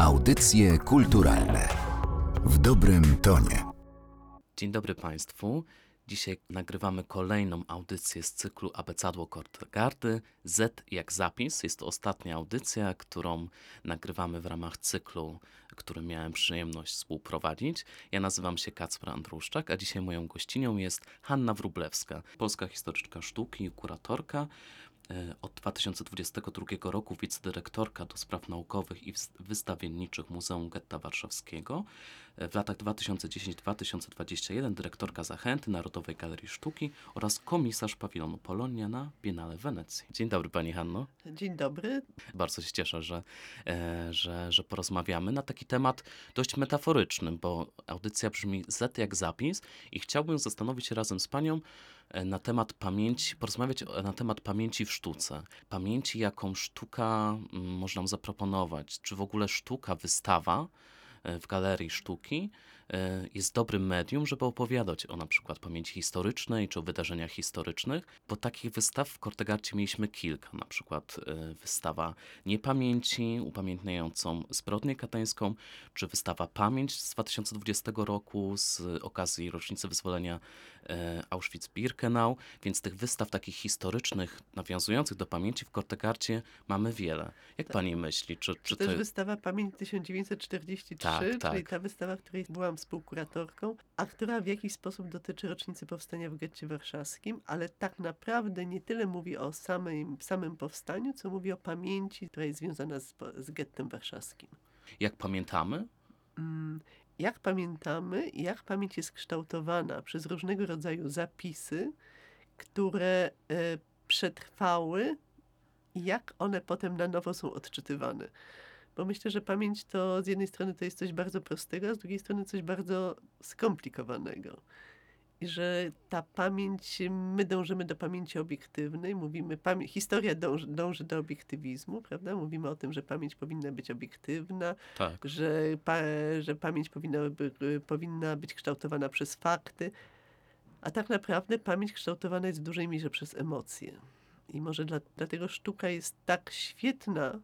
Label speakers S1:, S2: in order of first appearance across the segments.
S1: Audycje kulturalne w dobrym tonie.
S2: Dzień dobry Państwu. Dzisiaj nagrywamy kolejną audycję z cyklu Abecadło Kortegardy. Z jak zapis. Jest to ostatnia audycja, którą nagrywamy w ramach cyklu, który miałem przyjemność współprowadzić. Ja nazywam się Kacper Andruszczak, a dzisiaj moją gościnią jest Hanna Wrublewska, polska historyczka sztuki i kuratorka. E, od 2022 roku wicedyrektorka do spraw naukowych i wystawienniczych Muzeum Getta Warszawskiego. E, w latach 2010-2021 dyrektorka Zachęty Narodowej Galerii Sztuki oraz komisarz pawilonu Polonia na Biennale Wenecji. Dzień dobry Pani Hanno.
S3: Dzień dobry.
S2: Bardzo się cieszę, że, e, że, że porozmawiamy na taki temat dość metaforyczny, bo audycja brzmi Z jak zapis i chciałbym zastanowić się razem z Panią, na temat pamięci, porozmawiać na temat pamięci w sztuce. Pamięci, jaką sztuka mm, można zaproponować, czy w ogóle sztuka, wystawa e, w galerii sztuki E, jest dobrym medium, żeby opowiadać o na przykład pamięci historycznej czy o wydarzeniach historycznych, bo takich wystaw w Kortegarcie mieliśmy kilka, na przykład e, wystawa Niepamięci upamiętniającą zbrodnię katańską, czy wystawa Pamięć z 2020 roku z okazji rocznicy wyzwolenia e, Auschwitz-Birkenau, więc tych wystaw takich historycznych, nawiązujących do pamięci w Kortegarcie mamy wiele. Jak tak. pani myśli? Czy,
S3: czy to jest wystawa Pamięć 1943, tak, tak. czyli ta wystawa, w której byłam współkuratorką, a która w jakiś sposób dotyczy rocznicy powstania w getcie warszawskim, ale tak naprawdę nie tyle mówi o samym, samym powstaniu, co mówi o pamięci, która jest związana z, z gettem warszawskim.
S2: Jak pamiętamy?
S3: Mm, jak pamiętamy, jak pamięć jest kształtowana przez różnego rodzaju zapisy, które e, przetrwały i jak one potem na nowo są odczytywane. Bo myślę, że pamięć to z jednej strony to jest coś bardzo prostego, a z drugiej strony coś bardzo skomplikowanego. I że ta pamięć, my dążymy do pamięci obiektywnej, mówimy, pamię- historia dąży, dąży, do obiektywizmu, prawda? Mówimy o tym, że pamięć powinna być obiektywna,
S2: tak.
S3: że, pa- że pamięć powinna, by, powinna być kształtowana przez fakty, a tak naprawdę pamięć kształtowana jest w dużej mierze przez emocje. I może dla, dlatego sztuka jest tak świetna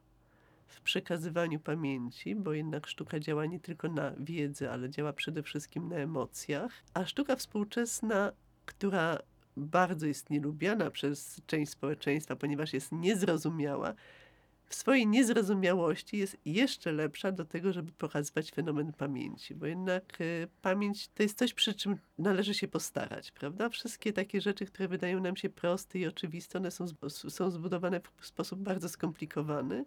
S3: w przekazywaniu pamięci, bo jednak sztuka działa nie tylko na wiedzy, ale działa przede wszystkim na emocjach. A sztuka współczesna, która bardzo jest nielubiana przez część społeczeństwa, ponieważ jest niezrozumiała, w swojej niezrozumiałości jest jeszcze lepsza do tego, żeby pokazywać fenomen pamięci, bo jednak y, pamięć to jest coś, przy czym należy się postarać, prawda? Wszystkie takie rzeczy, które wydają nam się proste i oczywiste, one są, są zbudowane w sposób bardzo skomplikowany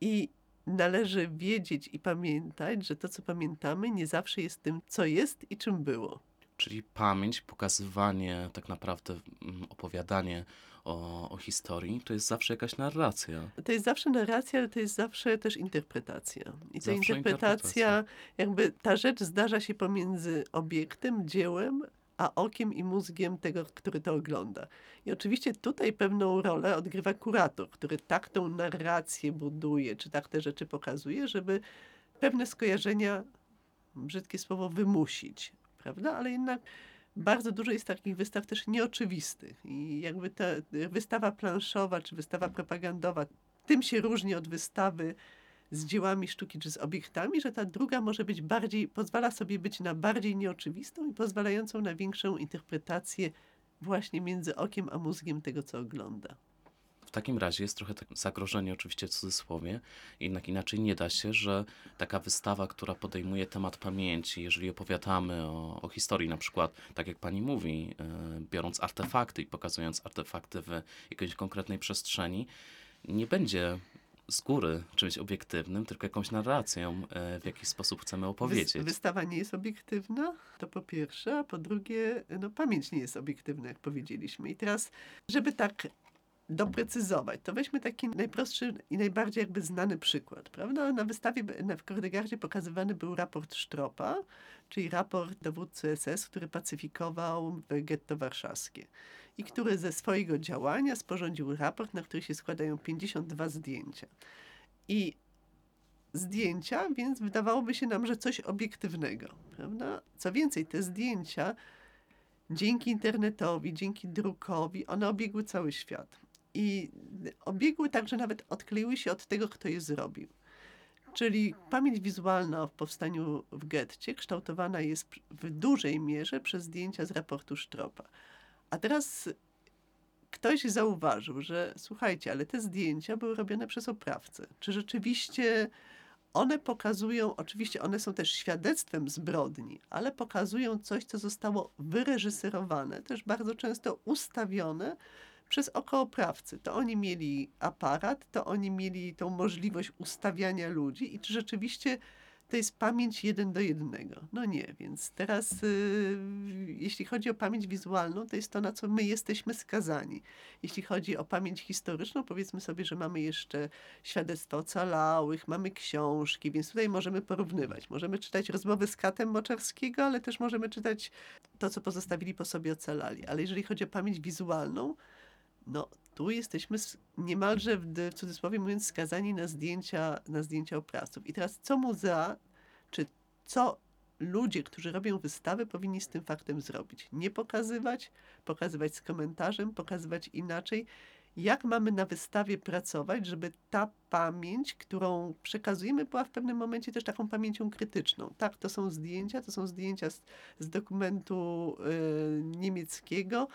S3: i należy wiedzieć i pamiętać, że to, co pamiętamy, nie zawsze jest tym, co jest i czym było.
S2: Czyli pamięć, pokazywanie, tak naprawdę mm, opowiadanie o, o, historii, to jest zawsze jakaś narracja.
S3: To jest zawsze narracja, ale to jest zawsze też interpretacja. I ta interpretacja, interpretacja, jakby ta rzecz zdarza się pomiędzy obiektem, dziełem, a okiem i mózgiem tego, który to ogląda. I oczywiście tutaj pewną rolę odgrywa kurator, który tak tą narrację buduje, czy tak te rzeczy pokazuje, żeby pewne skojarzenia, brzydkie słowo, wymusić, prawda? Ale jednak bardzo dużo jest takich wystaw też nieoczywistych. I jakby ta wystawa planszowa, czy wystawa propagandowa, tym się różni od wystawy z dziełami sztuki czy z obiektami, że ta druga może być bardziej, pozwala sobie być na bardziej nieoczywistą i pozwalającą na większą interpretację właśnie między okiem a mózgiem tego, co ogląda.
S2: W takim razie jest trochę tak zagrożenie, oczywiście w cudzysłowie, jednak inaczej nie da się, że taka wystawa, która podejmuje temat pamięci, jeżeli opowiadamy o, o historii, na przykład, tak jak pani mówi, yy, biorąc artefakty i pokazując artefakty w jakiejś konkretnej przestrzeni, nie będzie z góry czymś obiektywnym, tylko jakąś narracją, e, w jaki sposób chcemy opowiedzieć.
S3: Wystawa nie jest obiektywna, to po pierwsze, a po drugie, no, pamięć nie jest obiektywna, jak powiedzieliśmy. I teraz, żeby tak doprecyzować, to weźmy taki najprostszy i najbardziej jakby znany przykład, prawda? Na wystawie w Kordegardzie pokazywany był raport Sztropa, czyli raport dowódcy SS, który pacyfikował getto warszawskie i który ze swojego działania sporządził raport, na który się składają 52 zdjęcia. I zdjęcia, więc wydawałoby się nam, że coś obiektywnego, prawda? Co więcej, te zdjęcia dzięki internetowi, dzięki drukowi, one obiegły cały świat. I obiegły tak, że nawet odkleiły się od tego, kto je zrobił. Czyli pamięć wizualna w powstaniu w getcie kształtowana jest w dużej mierze przez zdjęcia z raportu Sztropa. A teraz ktoś zauważył, że słuchajcie, ale te zdjęcia były robione przez oprawcę. Czy rzeczywiście one pokazują, oczywiście one są też świadectwem zbrodni, ale pokazują coś, co zostało wyreżyserowane, też bardzo często ustawione przez oko oprawcy. To oni mieli aparat, to oni mieli tą możliwość ustawiania ludzi i czy rzeczywiście to jest pamięć jeden do jednego. No nie, więc teraz y, jeśli chodzi o pamięć wizualną, to jest to, na co my jesteśmy skazani. Jeśli chodzi o pamięć historyczną, powiedzmy sobie, że mamy jeszcze świadectwa ocalałych, mamy książki, więc tutaj możemy porównywać. Możemy czytać rozmowy z Katem Moczarskiego, ale też możemy czytać to, co pozostawili po sobie ocalali. Ale jeżeli chodzi o pamięć wizualną, no tu jesteśmy niemalże w, w cudzysłowie mówiąc skazani na zdjęcia, na zdjęcia oprawców. I teraz co muzea, czy co ludzie, którzy robią wystawy, powinni z tym faktem zrobić? Nie pokazywać, pokazywać z komentarzem, pokazywać inaczej. Jak mamy na wystawie pracować, żeby ta pamięć, którą przekazujemy, była w pewnym momencie też taką pamięcią krytyczną. Tak, to są zdjęcia, to są zdjęcia z, z dokumentu y, niemieckiego,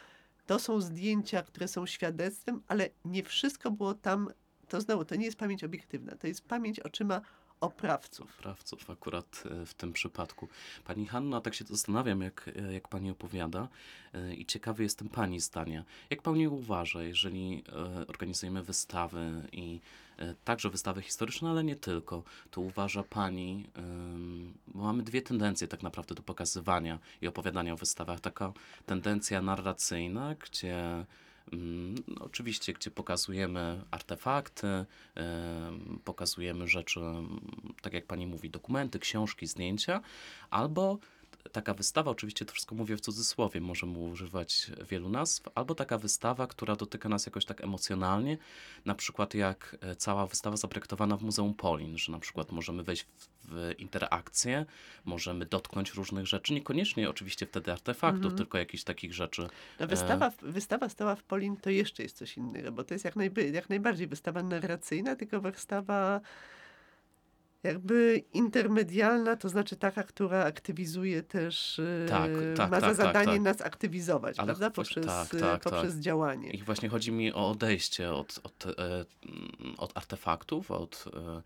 S3: to są zdjęcia, które są świadectwem, ale nie wszystko było tam. To znowu, to nie jest pamięć obiektywna, to jest pamięć oczyma oprawców.
S2: Oprawców akurat e, w tym przypadku. Pani Hanna, tak się zastanawiam, jak, e, jak pani opowiada e, i ciekawy jestem pani zdania. Jak pani uważa, jeżeli organizujemy wystawy i także wystawy historyczne, ale nie tylko, to uważa pani, bo mamy dwie tendencje tak naprawdę do pokazywania i opowiadania o wystawach. Taka tendencja narracyjna, gdzie Oczywiście, gdzie pokazujemy artefakty, em, pokazujemy rzeczy, mm, tak jak pani mówi, dokumenty, książki, zdjęcia, albo taka wystawa, oczywiście to wszystko mówię w cudzysłowie, możemy używać wielu nazw, albo taka wystawa, która dotyka nas jakoś tak emocjonalnie, na przykład jak e, cała wystawa zaprojektowana w Muzeum Polin, że na przykład możemy wejść w, interakcję, możemy dotknąć różnych rzeczy, niekoniecznie oczywiście wtedy artefaktów,
S3: Mhm.
S2: tylko jakichś takich rzeczy
S3: No, wystawa, w- wystawa stała w Polin to jeszcze jest coś innego, bo to jest jak, najby, jak najbardziej wystawa narracyjna, tylko wystawa jakby intermedialna, to znaczy taka, która aktywizuje też, y,
S2: Tak, tak,
S3: ma za
S2: tak, tak,
S3: zadanie
S2: tak.
S3: nas aktywizować,
S2: Ale
S3: prawda? Poprzez,
S2: tak, tak,
S3: poprzez
S2: tak.
S3: działanie.
S2: I właśnie chodzi mi o odejście od, od, e, od artefaktów, od, e,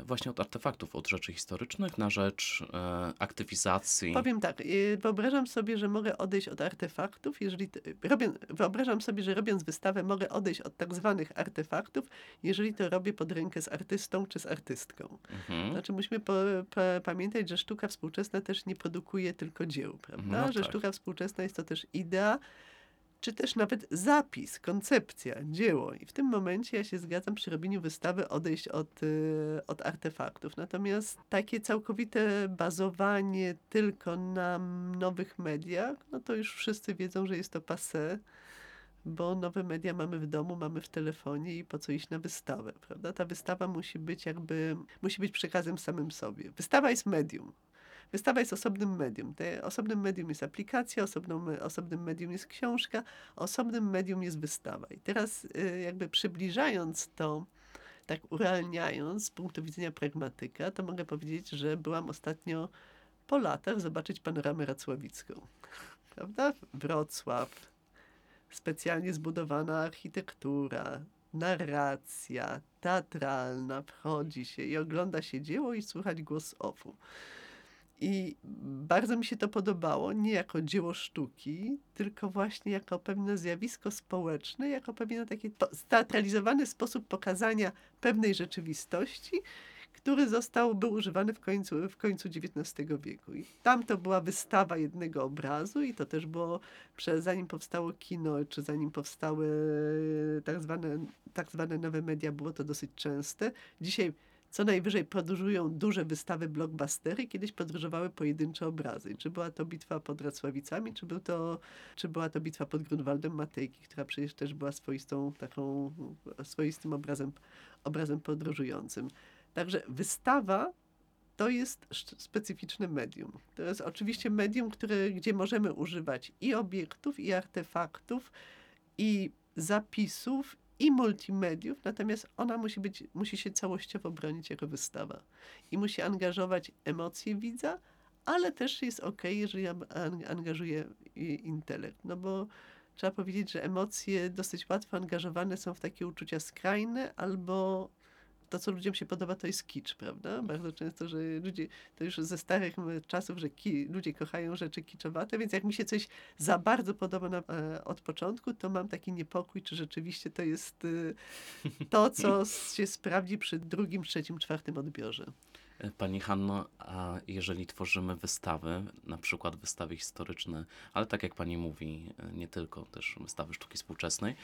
S2: właśnie od artefaktów, od rzeczy historycznych na rzecz e, aktywizacji.
S3: Powiem tak, y, wyobrażam sobie, że mogę odejść od artefaktów, jeżeli t- robię, wyobrażam sobie, że robiąc wystawę mogę odejść od tak zwanych artefaktów, jeżeli to robię pod rękę z artystą czy z artystką.
S2: Mhm.
S3: Znaczy musimy po, pa, pamiętać, że sztuka współczesna też nie produkuje tylko dzieł, prawda?
S2: No
S3: że
S2: tak.
S3: sztuka współczesna jest to też idea, czy też nawet zapis, koncepcja, dzieło. I w tym momencie ja się zgadzam przy robieniu wystawy odejść od, y, od artefaktów. Natomiast takie całkowite bazowanie tylko na nowych mediach, no to już wszyscy wiedzą, że jest to passé bo nowe media mamy w domu, mamy w telefonie i po co iść na wystawę, prawda? Ta wystawa musi być jakby, musi być przekazem samym sobie. Wystawa jest medium. Wystawa jest osobnym medium. Te osobnym medium jest aplikacja, osobną, osobnym medium jest książka, osobnym medium jest wystawa. I teraz y, jakby przybliżając to, tak urealniając z punktu widzenia pragmatyka, to mogę powiedzieć, że byłam ostatnio po latach zobaczyć panoramę racławicką. Prawda? Wrocław, specjalnie zbudowana architektura, narracja teatralna, wchodzi się i ogląda się dzieło i słychać głos ofu. I bardzo mi się to podobało, nie jako dzieło sztuki, tylko właśnie jako pewne zjawisko społeczne, jako pewien taki steatralizowany sposób pokazania pewnej rzeczywistości, który został, był używany w końcu, w końcu XIX wieku. I tam to była wystawa jednego obrazu i to też było, prze, zanim powstało kino, czy zanim powstały tak zwane, tak zwane nowe media, było to dosyć częste. Dzisiaj co najwyżej podróżują duże wystawy blockbustery, kiedyś podróżowały pojedyncze obrazy. Czy była to bitwa pod Racławicami, czy, był to, czy była to bitwa pod Grunwaldem Matejki, która przecież też była swoistą taką, swoistym obrazem, obrazem podróżującym. Także wystawa to jest specyficzne medium. To jest oczywiście medium, które, gdzie możemy używać i obiektów, i artefaktów, i zapisów, i multimediów, natomiast ona musi, być, musi się całościowo bronić jako wystawa. I musi angażować emocje widza, ale też jest ok, jeżeli an- an- angażuje intelekt. No bo trzeba powiedzieć, że emocje dosyć łatwo angażowane są w takie uczucia skrajne albo to, co ludziom się podoba, to jest kicz, prawda? Bardzo często, że ludzie, to już ze starych czasów, że ki, ludzie kochają rzeczy kiczowate, więc jak mi się coś za bardzo podoba na, e, od początku, to mam taki niepokój, czy rzeczywiście to jest e, to, co się sprawdzi przy drugim, trzecim, czwartym odbiorze.
S2: Pani Hanno, a jeżeli tworzymy wystawy, na przykład wystawy historyczne, ale tak jak pani mówi, nie tylko, też wystawy sztuki współczesnej,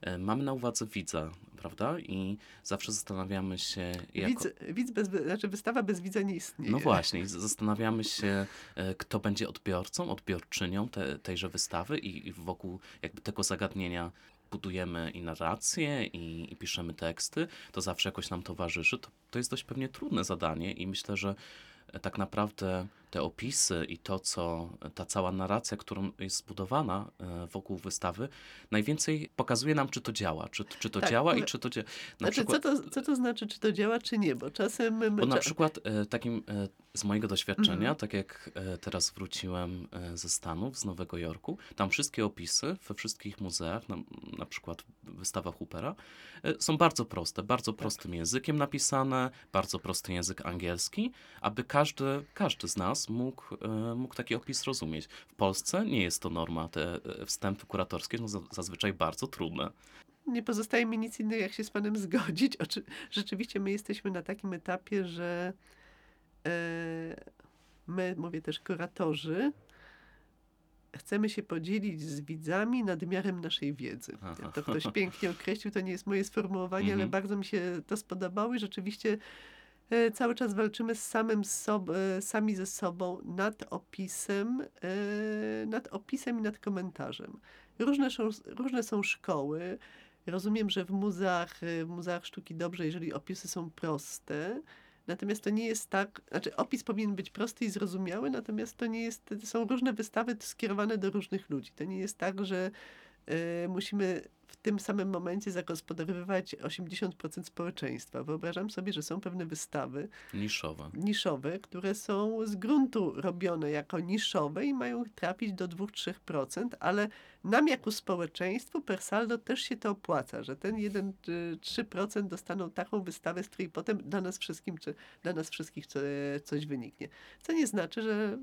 S2: e, mamy na uwadze widza, prawda? I zawsze zastanawiamy się, jako...
S3: Widz, widz bez, znaczy wystawa bez widza nie istnieje.
S2: No właśnie, zastanawiamy się, e, kto będzie odbiorcą, odbiorczynią te, tejże wystawy i, i wokół jakby tego zagadnienia budujemy i narrację, i, i piszemy teksty, to zawsze jakoś nam towarzyszy. To, to jest dość pewnie trudne zadanie i myślę, że tak naprawdę te opisy i to, co ta cała narracja, którą jest zbudowana e, wokół wystawy, najwięcej pokazuje nam, czy to działa, czy, czy to
S3: Tak,
S2: działa i
S3: ale-
S2: czy to działa.
S3: Znaczy, co, to, co to znaczy, czy to działa, czy nie? Bo czasem... my-
S2: Bo na przykład e, takim e, z mojego doświadczenia,
S3: Mhm.
S2: tak jak teraz wróciłem ze Stanów, z Nowego Jorku, tam wszystkie opisy we wszystkich muzeach, na, na przykład w wystawach Hoopera, są bardzo proste, bardzo
S3: Tak.
S2: prostym językiem napisane, bardzo prosty język angielski, aby każdy, każdy z nas mógł, e, mógł taki opis rozumieć. W Polsce nie jest to norma, te e, wstępy kuratorskie są za- zazwyczaj bardzo trudne.
S3: nie pozostaje mi nic innego, jak się z panem zgodzić. Oczy, rzeczywiście my jesteśmy na takim etapie, że e, my, mówię też kuratorzy, chcemy się podzielić z widzami nadmiarem naszej wiedzy.
S2: Aha.
S3: To ktoś pięknie określił, to nie jest moje sformułowanie, ale
S2: Mhm.
S3: bardzo mi się to spodobało i rzeczywiście cały czas walczymy z samym sob, e, sami ze sobą nad opisem, e, nad opisem i nad komentarzem. Różne są, różne są szkoły. Rozumiem, że w muzeach, e, w muzeach sztuki dobrze, jeżeli opisy są proste. Natomiast to nie jest tak, znaczy opis powinien być prosty i zrozumiały, natomiast to nie jest, są różne wystawy skierowane do różnych ludzi. To nie jest tak, że e, musimy w tym samym momencie zagospodarowywać 80% społeczeństwa. Wyobrażam sobie, że są pewne wystawy
S2: Niszowe.
S3: niszowe, które są z gruntu robione jako niszowe i mają trafić do 2-3%, ale nam jako społeczeństwu per saldo też się to opłaca, że ten 1-3% dostaną taką wystawę, z której potem dla nas wszystkim, czy dla nas wszystkich co, coś wyniknie. Co nie znaczy, że,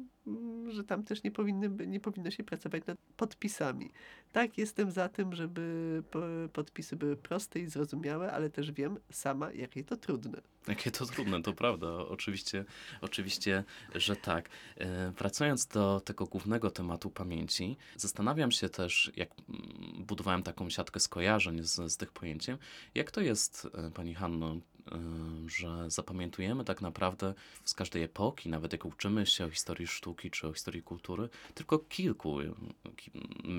S3: że tam też nie, powinny, nie powinno się pracować nad podpisami. Tak, jestem za tym, żeby po- podpisy były proste i zrozumiałe, ale też wiem sama, jakie to trudne.
S2: Jakie to trudne, to prawda. Oczywiście, oczywiście, że tak. E, Wracając do tego głównego tematu pamięci, zastanawiam się też, jak mm, budowałem taką siatkę skojarzeń z, z tych pojęciem, jak to jest, e, Pani Hanno, że zapamiętujemy tak naprawdę z każdej epoki, nawet jak uczymy się o historii sztuki czy o historii kultury, tylko kilku. e, ki-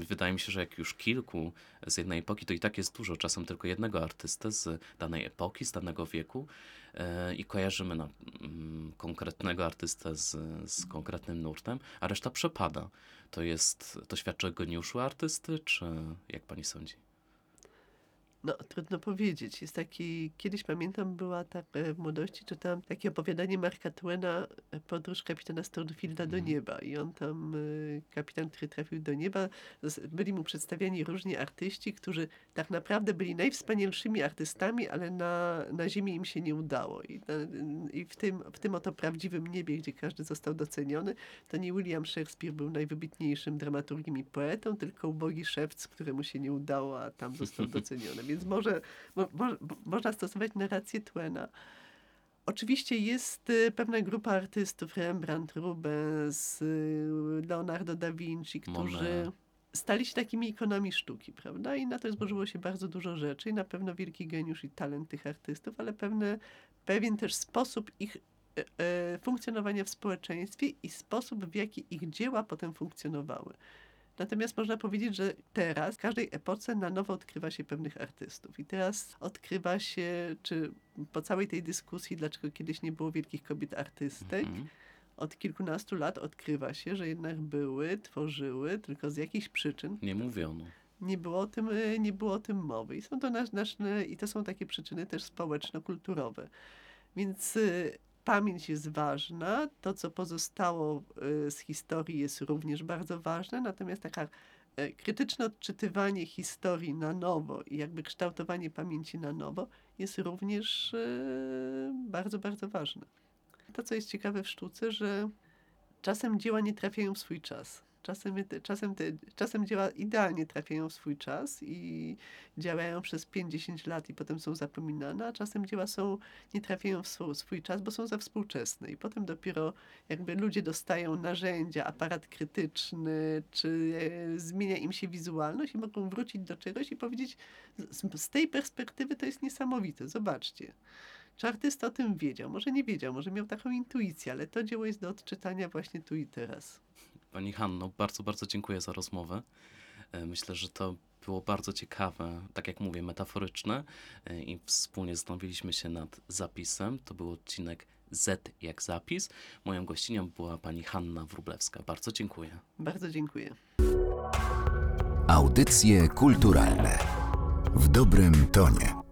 S2: Wydaje mi się, że jak już kilku z jednej epoki, to i tak jest dużo, czasem tylko jednego artystę z danej epoki, z danego wieku e, i kojarzymy na, mm, konkretnego artystę z, z konkretnym nurtem, a reszta przepada. To jest, to świadczy o geniuszu artysty, czy jak pani sądzi?
S3: No, trudno powiedzieć. Jest taki, kiedyś pamiętam, była tak w młodości, czytałam takie opowiadanie Marka Twena, e, Podróż kapitana Stormfielda do
S2: Mhm.
S3: nieba. I on tam, e, kapitan, który trafił do nieba, byli mu przedstawiani różni artyści, którzy tak naprawdę byli najwspanialszymi artystami, ale na, na ziemi im się nie udało. I, i w, tym, w tym oto prawdziwym niebie, gdzie każdy został doceniony, to nie William Shakespeare był najwybitniejszym dramaturgiem i poetą, tylko ubogi szewc, któremu się nie udało, a tam został doceniony. Więc może, mo, mo, można stosować narrację Twena. Oczywiście jest y, pewna grupa artystów, Rembrandt, Rubens, y, Leonardo da Vinci, którzy
S2: Monet.
S3: stali się takimi ikonami sztuki, prawda? I na to złożyło się bardzo dużo rzeczy i na pewno wielki geniusz i talent tych artystów, ale pewne, pewien też sposób ich e, funkcjonowania w społeczeństwie i sposób, w jaki ich dzieła potem funkcjonowały. Natomiast można powiedzieć, że teraz w każdej epoce na nowo odkrywa się pewnych artystów. I teraz odkrywa się, czy po całej tej dyskusji, dlaczego kiedyś nie było wielkich kobiet artystek,
S2: Mhm.
S3: od kilkunastu lat odkrywa się, że jednak były, tworzyły, tylko z jakichś przyczyn
S2: Nie mówiono.
S3: Nie było o tym, e, nie było o tym mowy. I są to nasz, nasz, i to są takie przyczyny też społeczno-kulturowe. Więc y, pamięć jest ważna, to co pozostało y, z historii jest również bardzo ważne, natomiast taka e, krytyczne odczytywanie historii na nowo i jakby kształtowanie pamięci na nowo jest również e, bardzo, bardzo ważne. To, co jest ciekawe w sztuce, że czasem dzieła nie trafiają w swój czas. Czasem, czasem, te, czasem dzieła idealnie trafiają w swój czas i działają przez 5-10 lat i potem są zapominane, a czasem dzieła są, nie trafiają w swój, swój czas, bo są za współczesne. I potem dopiero jakby ludzie dostają narzędzia, aparat krytyczny, czy e, zmienia im się wizualność i mogą wrócić do czegoś i powiedzieć, z, z tej perspektywy to jest niesamowite, zobaczcie. Czy artysta o tym wiedział? Może nie wiedział, może miał taką intuicję, ale to dzieło jest do odczytania właśnie tu i teraz.
S2: Pani Hanno, bardzo, bardzo dziękuję za rozmowę. E, Myślę, że to było bardzo ciekawe, tak jak mówię, metaforyczne e, i wspólnie zastanowiliśmy się nad zapisem. To był odcinek Z jak zapis. Moją gościnią była pani Hanna Wróblewska. Bardzo dziękuję.
S3: Bardzo dziękuję.
S1: Audycje kulturalne w dobrym tonie.